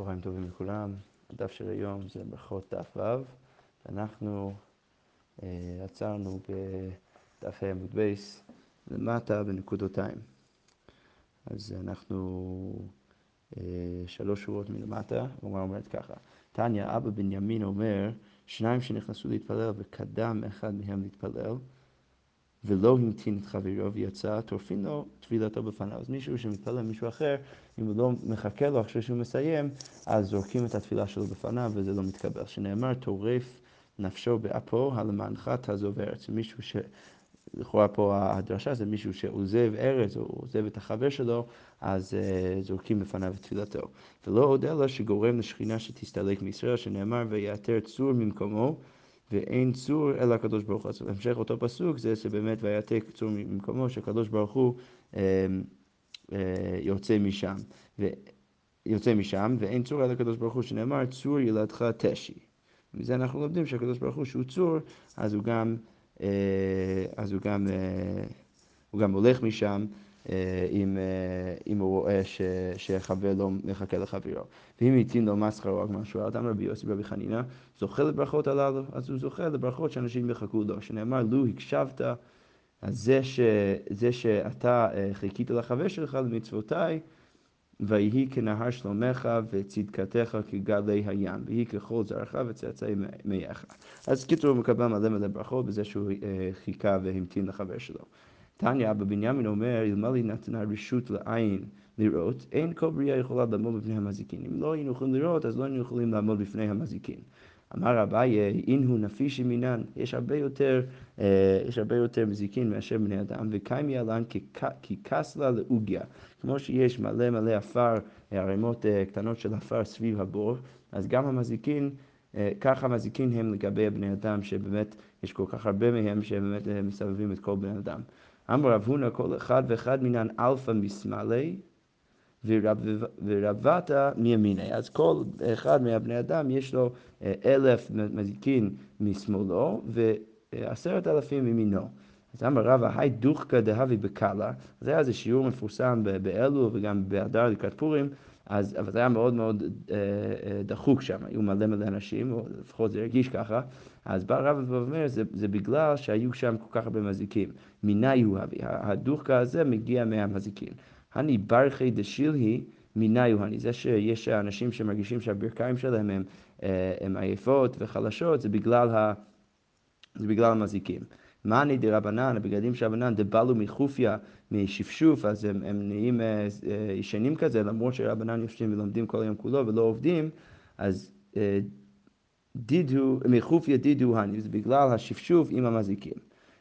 צהריים טובים לכולם. הדף של היום זה ברכות דף ו', ואנחנו אה, עצרנו בדף ה' עמוד בית למטה בנקודותיים. אז אנחנו אה, שלוש שורות מלמטה, הגמרא אומרת ככה: תניא, אבא בנימין אומר, שניים שנכנסו להתפלל וקדם אחד מהם להתפלל, ולא המתין את חברו ויצא, טורפין לו תפילתו בפניו. אז מישהו שמתפלל מישהו אחר, אם הוא לא מחכה לו אחרי שהוא מסיים, אז זורקים את התפילה שלו בפניו וזה לא מתקבל. שנאמר, טורף נפשו באפו, הלמענך תעזוב ארץ. מישהו ש... לכאורה פה הדרשה זה מישהו שעוזב ארץ או עוזב את החבר שלו, אז uh, זורקים בפניו את תפילתו. ולא עוד אלא שגורם לשכינה שתסתלק מישראל, שנאמר ויעתר צור ממקומו. ואין צור אלא הקדוש ברוך הוא. אז בהמשך אותו פסוק זה שבאמת ויעתק צור ממקומו שהקדוש ברוך הוא אה, אה, יוצא משם. ו... יוצא משם, ואין צור אלא הקדוש ברוך הוא, שנאמר צור ילדך תשי. מזה אנחנו לומדים שהקדוש ברוך הוא שהוא צור, אז הוא גם, אה, אז הוא גם, הוא גם הולך משם. אה, אם, אה, אם הוא רואה ש, שחבר לא מחכה לחברו. ואם התאים לו מסחרו, הגמרא שואל, אדם רבי יוסי רבי חנינא, זוכה לברכות הללו, אז הוא זוכה לברכות שאנשים יחכו לו, שנאמר, לו הקשבת, אז זה, ש, זה שאתה אה, חיכית לחבר שלך למצוותיי, ויהי כנהר שלומך וצדקתך כגלי הים, ויהי ככל זרעך וצאצאי מייך. אז קיצור, הוא מקבל מלא מלא ברכות בזה שהוא חיכה והמתין לחבר שלו. תניא, אבא בנימין אומר, אלמלא נתנה רשות לעין לראות, אין כל בריאה יכולה לעמוד בפני המזיקין. אם לא היינו יכולים לראות, אז לא היינו יכולים לעמוד בפני המזיקין. אמר אביי, אינהו נפישי מינן, יש הרבה יותר, אה, יש הרבה יותר מזיקין מאשר בני אדם, וקיימי עלן כי כסלא לאוגיא. כמו שיש מלא מלא עפר, ערימות אה, קטנות של עפר סביב הבור, אז גם המזיקין, אה, ככה המזיקין הם לגבי בני אדם, שבאמת יש כל כך הרבה מהם שבאמת מסבבים את כל בני אדם. אמר רב הונא כל חד וחד מינן אלפא משמאליה ורבבתא מימיניה. אז כל אחד מהבני אדם יש לו אה, אלף מזיקין משמאלו ועשרת אלפים מימינו. אז אמר רבא, היי דוחקא דהבי בקאלה, זה היה איזה שיעור מפורסם באלו וגם באדר לקראת פורים, אז, אבל זה היה מאוד מאוד אה, אה, דחוק שם, היו מלא מלא אנשים, או לפחות זה הרגיש ככה, אז בא רב ואומר, זה, זה בגלל שהיו שם כל כך הרבה מזיקים. מיני הוא אבי, הדוחקה הזה מגיע מהמזיקים. הני ברכי דשילהי, מיני הוא הני. זה שיש אנשים שמרגישים שהברכיים שלהם הם, אה, הם עייפות וחלשות, זה בגלל, ה, זה בגלל המזיקים. מאני דרבנן, הבגדים של רבנן, דבלו מחופיה, משפשוף, אז הם, הם נהיים אה, אה, ישנים כזה, למרות שרבנן יושבים ולומדים כל היום כולו ולא עובדים, אז דידו, מחופיה דידו הני, זה בגלל השפשוף עם המזיקים.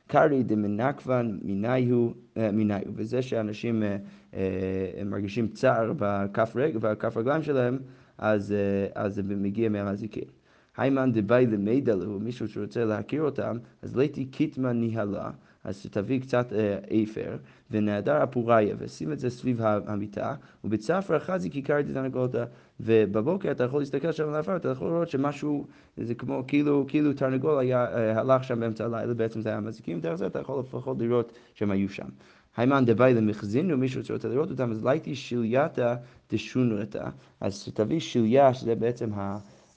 קרעי דמנקוון מיניו, מיניו, וזה שאנשים מרגישים צער בכף רגליים שלהם, אז, אז זה מגיע מהמזיקים. היימן דבאי למידע לו, מישהו שרוצה להכיר אותם, אז ליתי קיטמן ניהלה, אז תביא קצת אפר, ונעדר אפוריה, ושים את זה סביב המיטה, ובצפרא חזי כיכר תרנגולתה, ובבוקר אתה יכול להסתכל שם על העפר, אתה יכול לראות שמשהו, זה כמו, כאילו, כאילו תרנגול היה, הלך שם באמצע הלילה, בעצם זה היה מזיקים, דרך זה אתה יכול לפחות לראות שהם היו שם. היימן דווי למחזינו, מישהו שרוצה לראות אותם, אז לייתי שלייתא דשונרתא, אז תביא שליה, שזה בעצם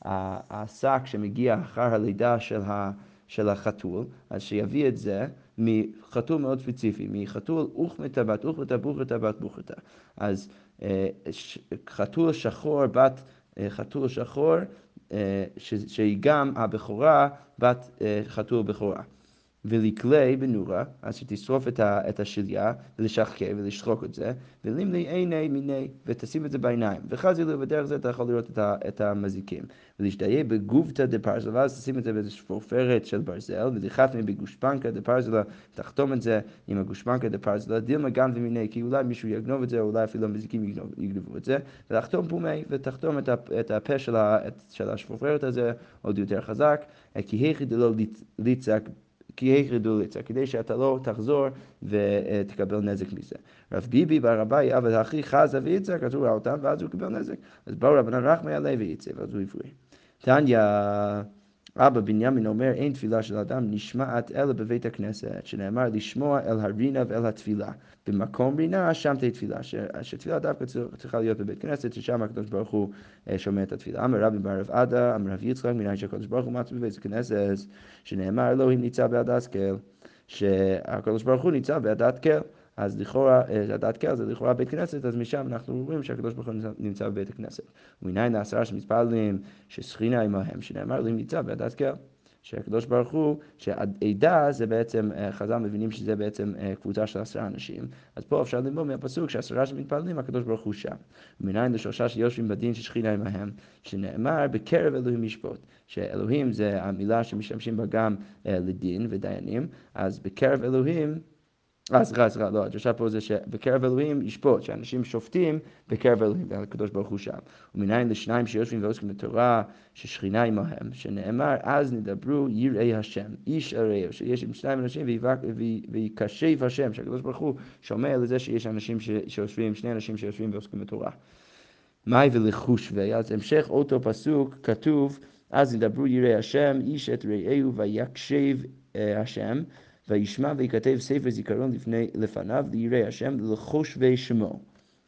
השק שמגיע אחר הלידה של, ה, של החתול, אז שיביא את זה מחתול מאוד ספציפי, מחתול אוכמתא בת אוכמתא בוכתא בת בוכתא. אז אה, חתול שחור בת אה, חתול שחור, אה, שהיא גם הבכורה בת חתול בכורה. ולכלי בנורה, אז שתשרוף את השליה ולשחקה ולשחוק את זה, ולימלי עיני מיני, ותשים את זה בעיניים. וחזילו, בדרך זה אתה יכול לראות את המזיקים. ולהשתהיה בגובתא דפרזלה, ואז תשים את זה באיזו שפופרת של ברזל, ולחתמי בגושפנקה דפרזלה, תחתום את זה עם הגושפנקה דפרזלה, דילמה גם ומיני, כי אולי מישהו יגנוב את זה, או אולי אפילו המזיקים יגנבו את זה, ולחתום פומי, ותחתום את הפה של השפופרת הזה עוד יותר חזק, כי היכי דלא ליצק כי יחרדו ליצה, כדי שאתה לא תחזור ותקבל נזק מזה. רב ביבי אביי עבד אחי חזה ויצק, אז הוא ראה אותם ואז הוא קיבל נזק. אז באו רבנן רחמי עלי ויצא, ואז הוא הבריא. תניא, אבא בנימין אומר אין תפילה של אדם נשמעת אלא בבית הכנסת, שנאמר לשמוע אל הרינה ואל התפילה. במקום רינה שם תהיה תפילה, שתפילה דווקא צריכה להיות בבית כנסת, ששם הקדוש ברוך הוא אה, שומע את התפילה. אמר רבי בר רב עדה, אמר רב יצחק, מנין שהקדוש ברוך הוא מצא בבית כנסת, שנאמר אלוהים ניצב בעדת כל, שהקדוש ברוך הוא ניצב בעדת כל. אז לכאורה, הדת קהל זה לכאורה בית כנסת, אז משם אנחנו רואים שהקדוש ברוך הוא נמצא בבית הכנסת. ומניין העשרה שמתפללים ששכינה עמהם, שנאמר להם ניצב בהדת קהל. שהקדוש ברוך הוא, שעדה זה בעצם, אה, חז"ל מבינים שזה בעצם אה, קבוצה של עשרה אנשים, אז פה אפשר ללמוד מהפסוק שעשרה שמתפללים, הקדוש ברוך הוא שם. ומניין לשלושה שיושבים בדין ששכינה עמהם, שנאמר בקרב אלוהים ישפוט, שאלוהים זה המילה שמשתמשים בה גם אה, לדין ודיינים, אז בקרב אלוהים אה, סליחה, סליחה, לא, הדרשה פה זה שבקרב אלוהים ישפוט, שאנשים שופטים בקרב אלוהים, והקדוש ברוך הוא שם. ומניין לשניים שיושבים ועוסקים בתורה, ששכינה עמהם, שנאמר, אז נדברו יראי השם, איש אל רעהו, שיש עם שניים אנשים ויקשב השם, שהקדוש ברוך הוא שומע לזה שיש אנשים שיושבים, שני אנשים שיושבים ועוסקים בתורה. מאי ולחושבי, אז המשך אותו פסוק כתוב, אז נדברו יראי השם, איש את רעהו ויקשב אה, השם. וישמע ויכתב ספר זיכרון לפני, לפניו ליראי השם לחושבי שמו.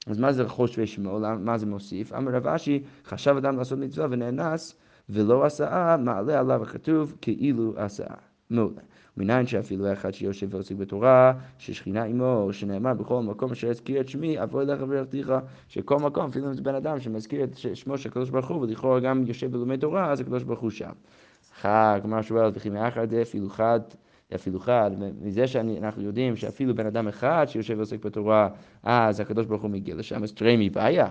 אז מה זה לחושבי שמו? מה זה מוסיף? אמר רב אשי, חשב אדם לעשות מצווה ונאנס ולא עשה, מעלה עליו הכתוב כאילו עשה. מעולה. מניין שאפילו אחד שיושב ועוסק בתורה, ששכינה עמו, שנאמר בכל מקום אשר יזכיר את שמי, אבוא אליך וארתיך, שכל מקום, אפילו אם זה בן אדם שמזכיר את שמו של הקדוש ברוך הוא, ולכאורה גם יושב ולומד תורה, אז הקדוש ברוך הוא שם. אחר, כלומר שואלת, וכי מאחר דאפילו חד אפילו אחד, מזה שאנחנו יודעים שאפילו בן אדם אחד שיושב ועוסק בתורה, אז הקדוש ברוך הוא מגיע לשם, אז תראה מי בעיה.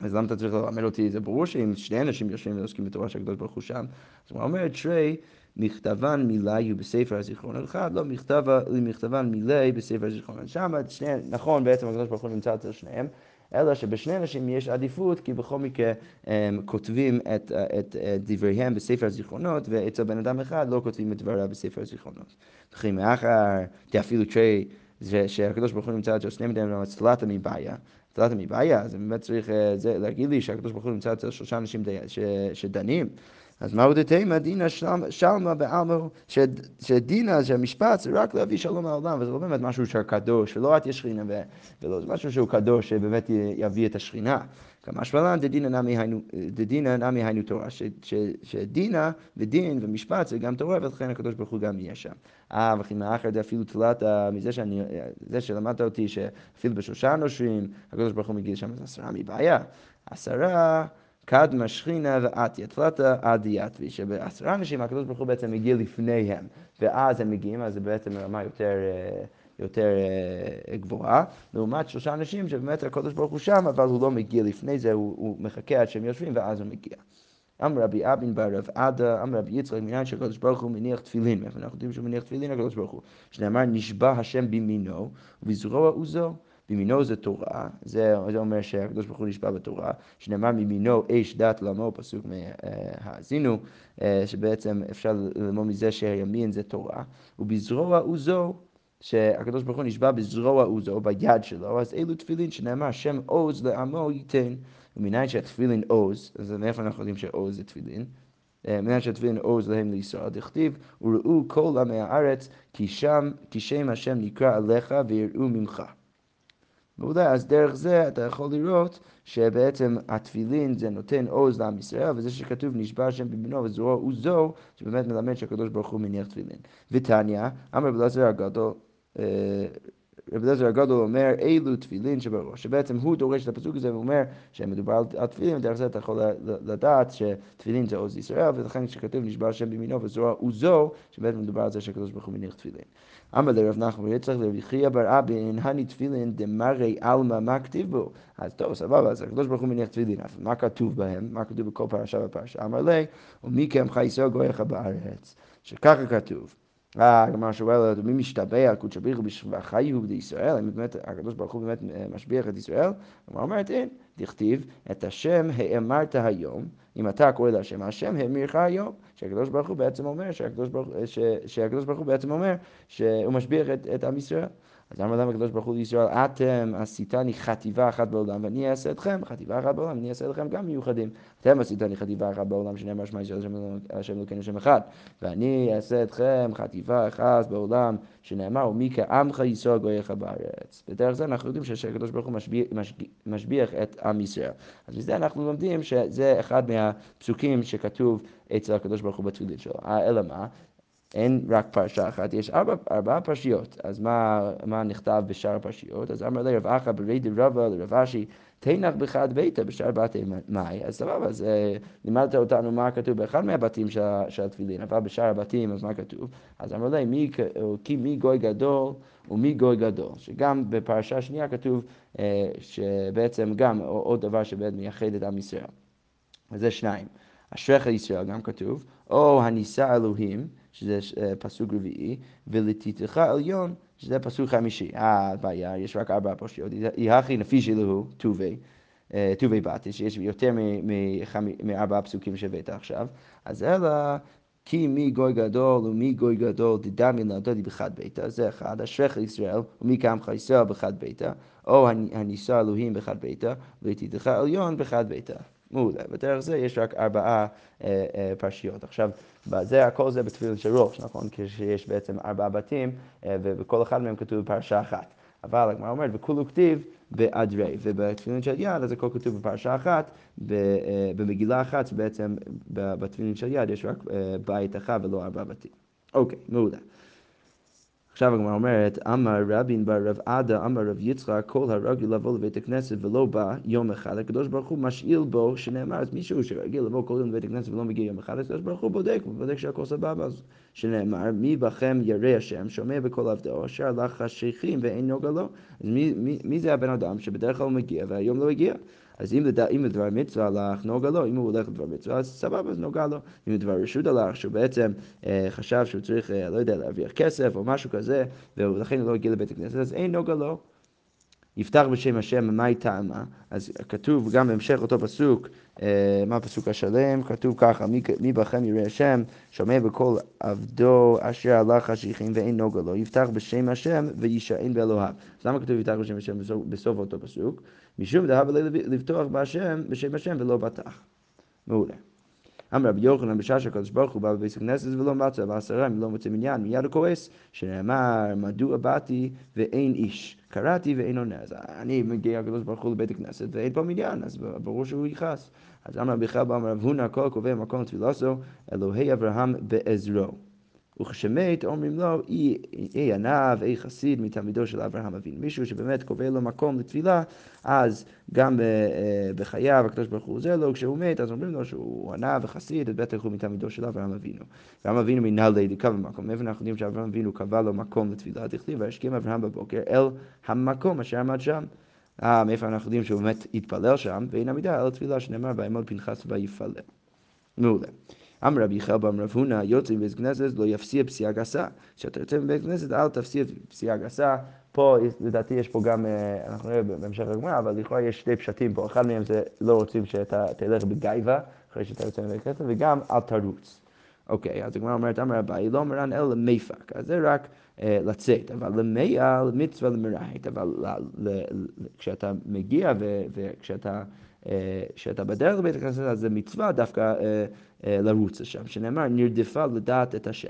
אז למה אתה צריך ללמד אותי? זה ברור שאם שני אנשים יושבים ועוסקים בתורה שהקדוש ברוך הוא שם, אז הוא אומר, תרי, מכתבן מילי בספר הזיכרון אחד, לא מכתבן מילי בספר הזיכרון. שם, נכון, בעצם הקדוש ברוך הוא נמצא אצל שניהם, אלא שבשני אנשים יש עדיפות, כי בכל מקרה הם כותבים את, את, את דבריהם בספר הזיכרונות, ואצל בן אדם אחד לא כותבים את דבריו בספר הזיכרונות. וכי מאחר, אפילו תרי, שהקדוש ברוך הוא נמצא אצל שני מדינים, הצלת מבעיה. הצלת מבעיה, אז באמת צריך אה, זה, להגיד לי שהקדוש ברוך הוא נמצא אצל שלושה אנשים שדנים. אז מהו דתימה דינא שלמה בעלמא, שדינה, שהמשפט זה רק להביא שלום לעולם, וזה לא באמת משהו שהוא קדוש, ולא את יש שכינה, ולא זה משהו שהוא קדוש, שבאמת יביא את השכינה. כמה שבלן דדינא נמי היינו תורה, שדינה ודין ומשפט זה גם תורה, ולכן הקדוש ברוך הוא גם יהיה שם. אה, וכי מאחר זה אפילו תלת, מזה שאני, זה שלמדת אותי, שאפילו בשלושה נושרים, הקדוש ברוך הוא מגיע שם, אז עשרה מבעיה. עשרה קדמה שכינה ועתיה תלתה עדייתבי, שבעשרה אנשים הקדוש ברוך הוא בעצם מגיע לפניהם, ואז הם מגיעים, אז זה בעצם רמה יותר... יותר גבוהה, לעומת שלושה אנשים שבאמת הקדוש ברוך הוא שם, אבל הוא לא מגיע לפני זה, הוא, הוא מחכה עד שהם יושבים ואז הוא מגיע. אמר רבי אבין בר רב עדה, אמר רבי יצחק, מניין שהקדוש ברוך הוא מניח תפילין, אנחנו יודעים שהוא מניח תפילין, הקדוש ברוך הוא, שנאמר נשבע השם בימינו, ובזרוע עוזו. מימינו זה תורה, זה, זה אומר שהקדוש ברוך הוא נשבע בתורה, שנאמר מימינו אש דת למו, פסוק מהאזינו, אה, שבעצם אפשר ללמוד מזה שהימין זה תורה, ובזרוע עוזו שהקדוש ברוך הוא נשבע בזרוע עוזו, ביד שלו, אז אלו תפילין שנאמר שם עוז לעמו ייתן. ומניין שהתפילין עוז, אז מאיפה אנחנו יודעים שעוז זה תפילין? אה, מניין שהתפילין עוז להם לישראל, דכתיב, וראו כל עמי הארץ, כי שם, כי שם השם נקרא עליך ויראו ממך. מעולה, אז דרך זה אתה יכול לראות שבעצם התפילין זה נותן עוז לעם ישראל, וזה שכתוב נשבע השם במינו וזרוע עוזו, שבאמת מלמד שהקדוש ברוך הוא מניח תפילין. ותניא, אמר רבי אלעזר הגדול, רבי אליעזר הגדול אומר אילו תפילין שבראש, שבעצם הוא דורש את הפסוק הזה ואומר שמדובר על תפילין, ודרך זה אתה יכול לדעת שתפילין זה עוז ישראל, ולכן כשכתוב נשבע השם במינו וזרוע עוזו, שבעצם מדובר על זה שהקדוש ברוך הוא מניח תפילין. אמר לרב נחמן יצחק חייא בר אבין, הני תפילין דמרי עלמא, מה כתיב בו? אז טוב, סבבה, אז הקדוש ברוך הוא מניח תפילין, אבל מה כתוב בהם? מה כתוב בכל פרשה ופרשה? אמר לי, ומי כעמך ישראל גויך בארץ. שככה כתוב. הגמרא שואלת, מי משתבח קודש בריחו בחיו בישראל? האם באמת הקדוש ברוך הוא באמת אה, משביח את ישראל? הגמרא אומרת, אין, דכתיב, את השם האמרת היום, אם אתה קורא להשם, השם האמירך היום. שהקדוש ברוך הוא בעצם אומר, שהקדוש ברוך, ש, שהקדוש הוא בעצם אומר שהוא משביח את, את עם ישראל. אז אמר להם הקדוש ברוך הוא לישראל, אתם עשיתני חטיבה אחת בעולם, ואני אעשה אתכם חטיבה אחת בעולם, ואני אעשה אתכם גם מיוחדים. אתם עשיתני חטיבה אחת בעולם, שנאמר שמע ישראל השם אלוקינו שם אחד, ואני אעשה אתכם חטיבה אחת בעולם, שנאמר ומי כעמך ישראל גוייך בארץ. בדרך זה אנחנו יודעים שהקדוש ברוך הוא משביח את עם ישראל. אז מזה אנחנו לומדים שזה אחד מהפסוקים שכתוב אצל הקדוש ברוך הוא בתפילין שלו. אה, אלא מה? אין רק פרשה אחת, יש ארבע, ארבע פרשיות. אז מה, מה נכתב בשאר הפרשיות? אז אמר לרב אחא ברי דרבא לרב אשי, תנח בחד ביתה בשאר בתי מאי, אז סבבה, אז אה, לימדת אותנו מה כתוב באחד מהבתים של, של התפילין, אבל בשאר הבתים, אז מה כתוב? אז אמר להם, מי, כי מי גוי גדול ומי גוי גדול, שגם בפרשה שנייה כתוב אה, שבעצם גם עוד דבר שבאמת מייחד את עם ישראל. אז זה שניים. אשריך ישראל גם כתוב, או הנישא אלוהים, שזה אה, פסוק רביעי, ולתיתך עליון, שזה פסוק חמישי. אה, הבעיה, יש רק ארבע פרשיות, יהכי נפיש אלוהו, טובי. אה, טובי באתי, שיש יותר מארבעה פסוקים שהבאת עכשיו, אז אלא כי מי גוי גדול ומי גוי גדול תדמי לעדודי בחד ביתה, זה אחד, אשריך ישראל ומי קמך ישראל בחד ביתה, או הנישא אלוהים בחד ביתה, ותיתך עליון בחד ביתה. מעולה. בדרך זה יש רק ארבעה אה, אה, פרשיות. עכשיו, זה, הכל זה בתפילין של ראש, נכון? כשיש בעצם ארבעה בתים, אה, ובכל אחד מהם כתוב פרשה אחת. אבל הגמרא אומרת, וכולו כתיב באדרי, ובתפילין של יד, אז הכל כתוב בפרשה אחת, אה, במגילה אחת, בעצם בתפילין של יד יש רק אה, בית אחד ולא ארבעה בתים. אוקיי, מעולה. עכשיו הגמרא אומרת, אמר רבין בר רב עדה, אמר רב יצחק, כל הרגיל לבוא לבית הכנסת ולא בא יום אחד, הקדוש ברוך הוא משאיל בו, שנאמר, אז מישהו שרגיל לבוא כל יום לבית הכנסת ולא מגיע יום אחד, הקדוש ברוך הוא בודק, הוא בודק שהכל סבבה, אז שנאמר, מי בכם ירא השם, שומע בכל עבדו, אשר הלך חשיכים ואין נוגע לו, אז מי, מי, מי זה הבן אדם שבדרך כלל מגיע והיום לא הגיע? אז אם, לדבר מצווה הלך, נוגע לו, אם הוא הולך לדבר מצווה, אז סבבה, אז נוגע לו. אם לדבר רשות הלך, שהוא בעצם אה, חשב שהוא צריך, אה, לא יודע, להרוויח כסף או משהו כזה, ולכן הוא לא הגיע לבית הכנסת, אז אין נוגע לו. יפתח בשם השם, מה היא טעמה? אז כתוב גם בהמשך אותו פסוק, מה הפסוק השלם? כתוב ככה, מי, מי בכם יראה השם, שומע בקול עבדו אשר הלך השיחים ואין נוגע לו, יפתח בשם השם וישען באלוהיו. אז למה כתוב יפתח בשם השם בסוף, בסוף אותו פסוק? משום דהבה לבטוח בהשם, בשם השם ולא בטח. מעולה. אמר רבי יוחנן בשעה שהקדוש ברוך הוא בא בבית הכנסת ולא מצא בעשרה אם לא מוצא מניין מיד הוא כועס שנאמר מדוע באתי ואין איש? קראתי ואין עונה. אז אני מגיע הקדוש ברוך הוא לבית הכנסת ואין פה מניין אז ברור שהוא יכעס. אז אמר רבי חבא אמר רב הונא הכל קובע מקום תפילתו אלוהי אברהם בעזרו וכשמת אומרים לו, אי ענב, אי חסיד מתלמידו של אברהם אבינו. מישהו שבאמת קובע לו מקום לתפילה, אז גם אה, בחייו הקדוש ברוך הוא עוזר לו, כשהוא מת, אז אומרים לו שהוא ענב וחסיד, אז בטח הוא מתלמידו של אברהם אבינו. אברהם אבינו מנהלי דקה במקום. מאיפה אנחנו יודעים שאברהם אבינו קבע לו מקום לתפילה? דכתיב, וישכם אברהם בבוקר אל המקום אשר עמד שם. אה, מאיפה אנחנו יודעים שהוא באמת התפלל שם, ואין עמידה אל תפילה שנאמר ויעמוד פנחס ויפלל. מעולה. אמר רבי יחיא באמר רב הונא, יוצא מבית כנסת לא יפסיע פסיעה גסה. כשאתה יוצא מבית כנסת אל תפסיע פסיעה גסה. פה לדעתי יש פה גם, אה, אנחנו נראה בהמשך הגמרא, אבל לכאורה יש שתי פשטים פה. אחד מהם זה לא רוצים שאתה תלך בגייבה אחרי שאתה יוצא מבית כנסת, וגם אל תרוץ. אוקיי, אז הגמרא אומרת, אמר אביי, לא מרן אלא למפק. אז זה רק אה, לצאת, אבל למאה, למצווה למרהט. אבל כשאתה מגיע וכשאתה... כשאתה בדרך לבית הכנסת, אז זה מצווה דווקא אה, לרוץ לשם, שנאמר נרדפה לדעת את השם.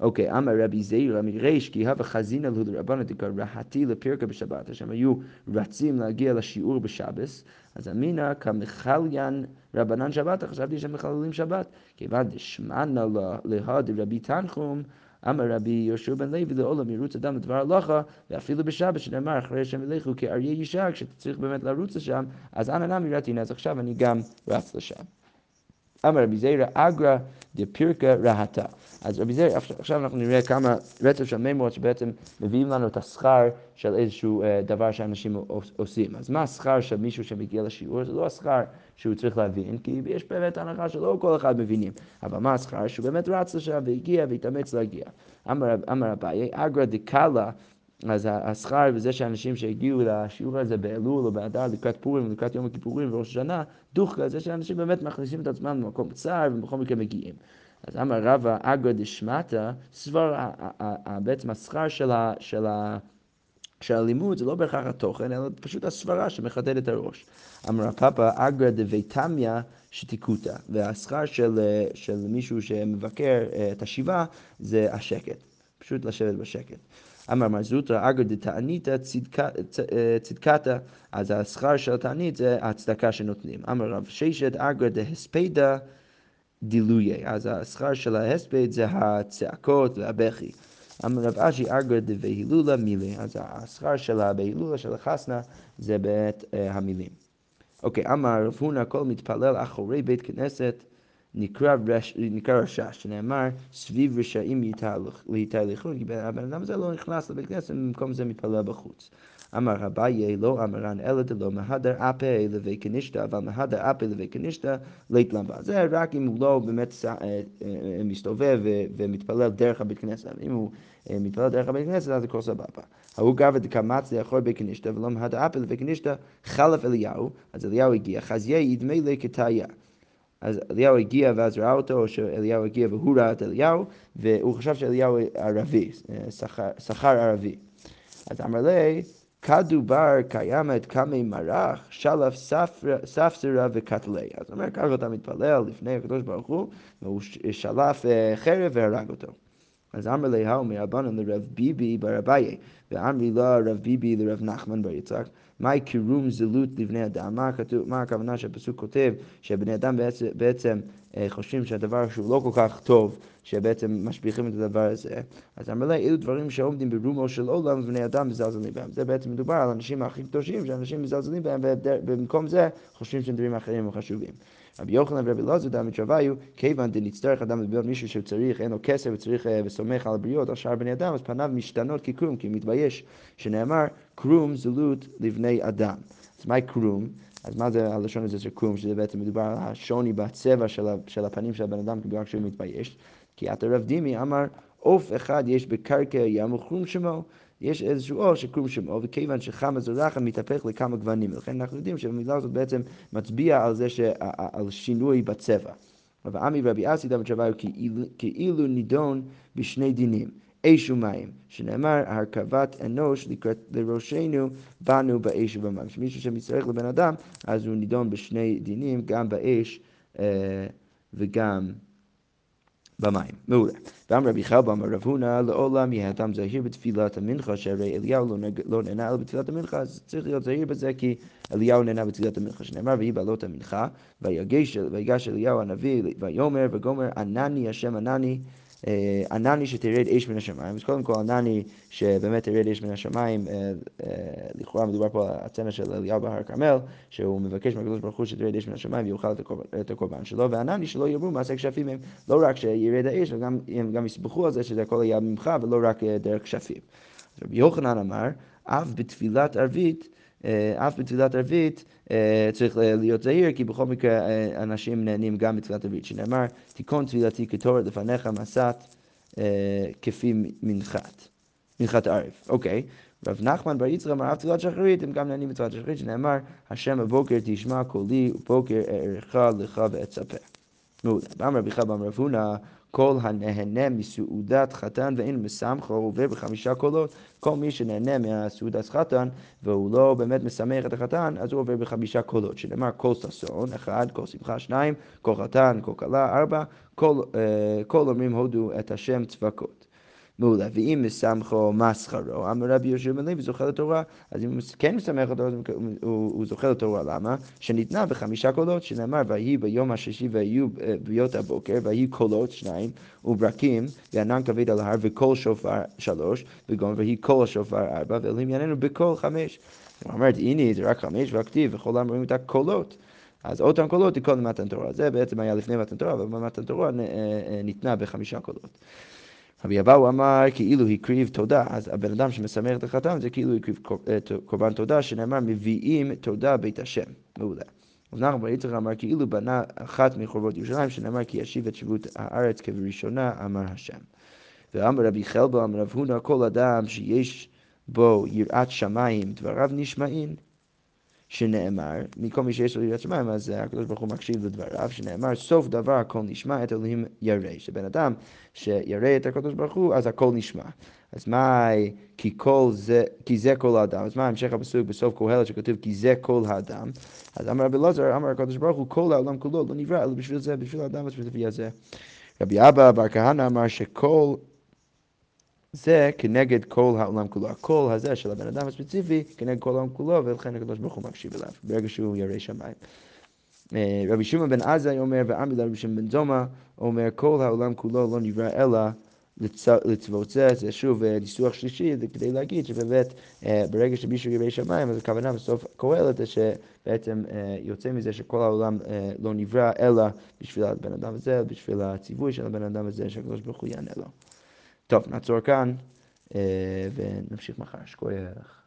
אוקיי, אמר רבי זעיר ריש כי הווה חזינא לו לרבנא דקרא רהתי לפרקה בשבת, השם היו רצים להגיע לשיעור בשבס, אז אמינא כמחליין רבנן שבת, חשבתי שהם מחללים שבת, כיוון דשמענא להא דרבי תנחום אמר רבי יהושע בן לוי לעולם ירוץ אדם לדבר הלכה ואפילו בשבת שנאמר אחרי השם ילכו כאריה ישע כשאתה צריך באמת לרוץ לשם אז אנא נמי רתי אז עכשיו אני גם רץ לשם. אמר רבי זיירא אגרא דפירקה רהטה. אז רבי זיירא, עכשיו אנחנו נראה כמה רצף של מימות שבעצם מביאים לנו את השכר של איזשהו אה, דבר שאנשים עושים. אז מה השכר של מישהו שמגיע לשיעור? זה לא השכר שהוא צריך להבין, כי יש באמת הנחה שלא כל אחד מבינים. אבל מה השכר? שהוא באמת רץ לשם והגיע והתאמץ להגיע. אמר אביי, אגרא דקאלה אז השכר וזה שאנשים שהגיעו לשיעור הזה באלול או באדר לקראת פורים ולקראת יום הכיפורים וראש השנה, דוחקה זה שאנשים באמת מכניסים את עצמם למקום צר ובכל מקרה מגיעים. אז אמר רבא אגרא דשמטה, סבר בעצם השכר של, של, ה, שהלימוד זה לא בהכרח התוכן, אלא פשוט הסברה את הראש. אמר הפאפה, אגרא דביתמיא שתיקותא, והשכר של, של מישהו שמבקר אה, את השיבה זה השקט, פשוט לשבת בשקט. אמר מר זוטרא, אגרא דתעניתא צדקתא, אז השכר של התענית זה הצדקה שנותנים. אמר רב ששת, אגרא דהספדא דילויה, אז השכר של ההספד זה הצעקות והבכי. אמר רב אשי אגרא דבהילולה מילי, אז השכר של הבהילולה של החסנה זה בעת אה, המילים. אוקיי, אמר רב הונא כל מתפלל אחורי בית כנסת נקרא, רש, נקרא רשש, שנאמר סביב רשעים יתהלכון, כי הבן אדם הזה לא נכנס לבית כנסת, במקום זה מתפלל בחוץ. אמר אביי לא אמרן אלא דלא מהדר אפה לבי כנישתא, אבל מהדר אפה לבי כנישתא לית למבה. זה רק אם הוא לא באמת אה, אה, מסתובב ומתפלל דרך הבית כנסת. אם הוא אה, מתפלל דרך הבית כנסת, אז הכל סבבה. ההוא גרא דקמץ לאחור בית כנישתא, ולא מהדר אפה לבי כנישתא, חלף אליהו, אז אליהו הגיע, חזיה ידמה לי כתאיה. אז אליהו הגיע ואז ראה אותו, או שאליהו הגיע והוא ראה את אליהו, והוא חשב שאליהו ערבי, שכר ערבי. אז אמר לי, כדובר קיימת קמי מרח, שלף ספסרה וקטלי. אז אומר, ככה אתה מתפלל לפני הקדוש ברוך הוא, והוא שלף אה, חרב והרג אותו. אז אמר לי האו מרבנן לרב ביבי בר אביי, ואמרי לו רב ביבי לרב נחמן בר יצחק, מהי קירום זילות לבני אדם? מה, הכתוב, מה הכוונה שהפסוק כותב שבני אדם בעצם, בעצם אה, חושבים שהדבר שהוא לא כל כך טוב, שבעצם משביחים את הדבר הזה. אז אמר לה, אלו דברים שעומדים ברומו של עולם ובני אדם מזלזלים בהם. זה בעצם מדובר על האנשים הכי קדושים, שאנשים מזלזלים בהם, ובמקום זה חושבים שהם דברים אחרים וחשובים. רבי יוחנן ורבי אלעזר דמי תשוויו, כיוון דנצטרך אדם לביות מישהו שצריך, אין לו כסף וצריך אה, וסומך על הבריות, על שאר בני אדם, אז פניו משתנות כקרום, כי הוא מתבייש, שנאמר, קרום זילות לבני אדם. אז מהי קרום? אז מה זה הלשון הזה של קרום, שזה בעצם מדובר על השוני בצבע של הפנים של הבן אדם בגלל שהוא מתבייש? כי אתה רב דימי אמר, עוף אחד יש בקרקע ים וקרום שמו. יש איזשהו אור שקרום שמו, וכיוון שחמה זורחה מתהפך לכמה גוונים. לכן אנחנו יודעים שהמילה הזאת בעצם מצביעה על זה, ש... על שינוי בצבע. רב עמי ורבי אסי דוד שווה כאילו נידון בשני דינים. אש ומים, שנאמר הרכבת אנוש לקראת לראשנו באנו באש ובמים. שמישהו שמצטרך לבן אדם, אז הוא נידון בשני דינים, גם באש אה, וגם במים. מעולה. ואמר רבי חלבה אמר רב הונא לעולם יהיה אדם זהיר בתפילת המנחה שהרי אליהו לא, לא נהנה אלא בתפילת המנחה אז צריך להיות זהיר בזה כי אליהו נהנה בתפילת המנחה שנאמר ויהי בעלות המנחה ויגש אליהו הנביא ויאמר וגומר ענני השם ענני ענני שתרד אש מן השמיים, אז קודם כל ענני שבאמת תרד אש מן השמיים, אה, אה, לכאורה מדובר פה על הצנע של אליהו בהר כרמל, שהוא מבקש מהקדוש ברוך הוא שתרד אש מן השמיים ויאכל את הקורבן שלו, וענני שלא יראו מעשה כשפים הם, לא רק שירד האש, הם גם יסבכו על זה שזה הכל היה ממך ולא רק דרך כשפים. רבי יוחנן אמר, אף בתפילת ערבית אה, אף בתפילת ערבית אה, צריך להיות זהיר, כי בכל מקרה אה, אנשים נהנים גם בתפילת ערבית, שנאמר, תיקון תפילתי כתורת לפניך מסת כפי מנחת, מנחת ערב. אוקיי. רב נחמן בר יצחק אמר אף תפילת שחרית, הם גם נהנים בתפילת שחרית, שנאמר, השם בבוקר תשמע קולי, ובוקר אערכה לך ואצפה. מעולה. אמר רבי אמר רב הונא כל הנהנה מסעודת חתן ואין מסמכו עובר בחמישה קולות. כל מי שנהנה מהסעודת חתן והוא לא באמת משמח את החתן, אז הוא עובר בחמישה קולות, שנאמר כל ששון, אחד, כל שמחה, שניים, כל חתן, כל כלה, ארבע, כל, uh, כל אומרים הודו את השם צבקות. מעולה. ואם מסמכו מה שכרו, אמר רבי יהושע בן לוי זוכה לתורה, אז אם הוא כן מסמך אותו, הוא, הוא זוכה לתורה, למה? שניתנה בחמישה קולות, שנאמר, ויהי ביום השישי ויהיו אה, ביות הבוקר, ויהי קולות שניים, וברקים, וענן כבד על ההר, וקול שופר שלוש, וגום, ויהי קול השופר ארבע, ואלוהים יעננו בקול חמש. הוא אומר, הנה זה רק חמש, והכתיב, וכל העם רואים את הקולות. אז אותם קולות תיקון למתן תורה. זה בעצם היה לפני מתן תורה, אבל במתן תורה אה, אה, ניתנה בחמישה קולות. רבי אבאו אמר כאילו הקריב תודה, אז הבן אדם שמשמח את החתם זה כאילו הקריב אה, קורבן תודה, שנאמר מביאים תודה בית השם. מעולה. אז נחמן בר יצחק אמר כאילו בנה אחת מחורבות ירושלים, שנאמר כי ישיב את שיבות הארץ כבראשונה, אמר השם. ואמר רבי חלבו, אמר רב הונא, כל אדם שיש בו יראת שמיים, דבריו נשמעים. שנאמר, מכל מי שיש לו יראת שמיים, אז הקדוש ברוך הוא מקשיב לדבריו, שנאמר, סוף דבר הכל נשמע, את אלוהים ירא. שבן אדם שירא את הקדוש ברוך הוא, אז הכל נשמע. אז מה, כי, כל זה, כי זה כל האדם, אז מה המשך הפסוק בסוף קהלת שכתוב כי זה כל האדם? אז אמר רבי אלעזר, אמר הקדוש ברוך הוא, כל העולם כולו לא נברא, אלא בשביל זה, בשביל האדם הספציפי הזה. רבי אבא בר כהנא אמר שכל זה כנגד כל העולם כולו. הקול הזה של הבן אדם הספציפי כנגד כל העולם כולו, ולכן הקדוש ברוך הוא מקשיב אליו, ברגע שהוא ירא שמיים. אה, רבי שמעון בן עזאי אומר, ועמי לרבי שמעון בן זומא, אומר, כל העולם כולו לא נברא אלא לצוות זה, זה שוב אה, ניסוח שלישי, כדי להגיד שבאמת אה, ברגע שמישהו ירא שמיים, אז הכוונה בסוף קהלת זה שבעצם יוצא מזה שכל העולם לא נברא אלא בשביל הבן אדם הזה, בשביל הציווי של הבן אדם הזה, שהקדוש ברוך הוא יענה לו. טוב, נעצור כאן ונמשיך מחר. שכוייך.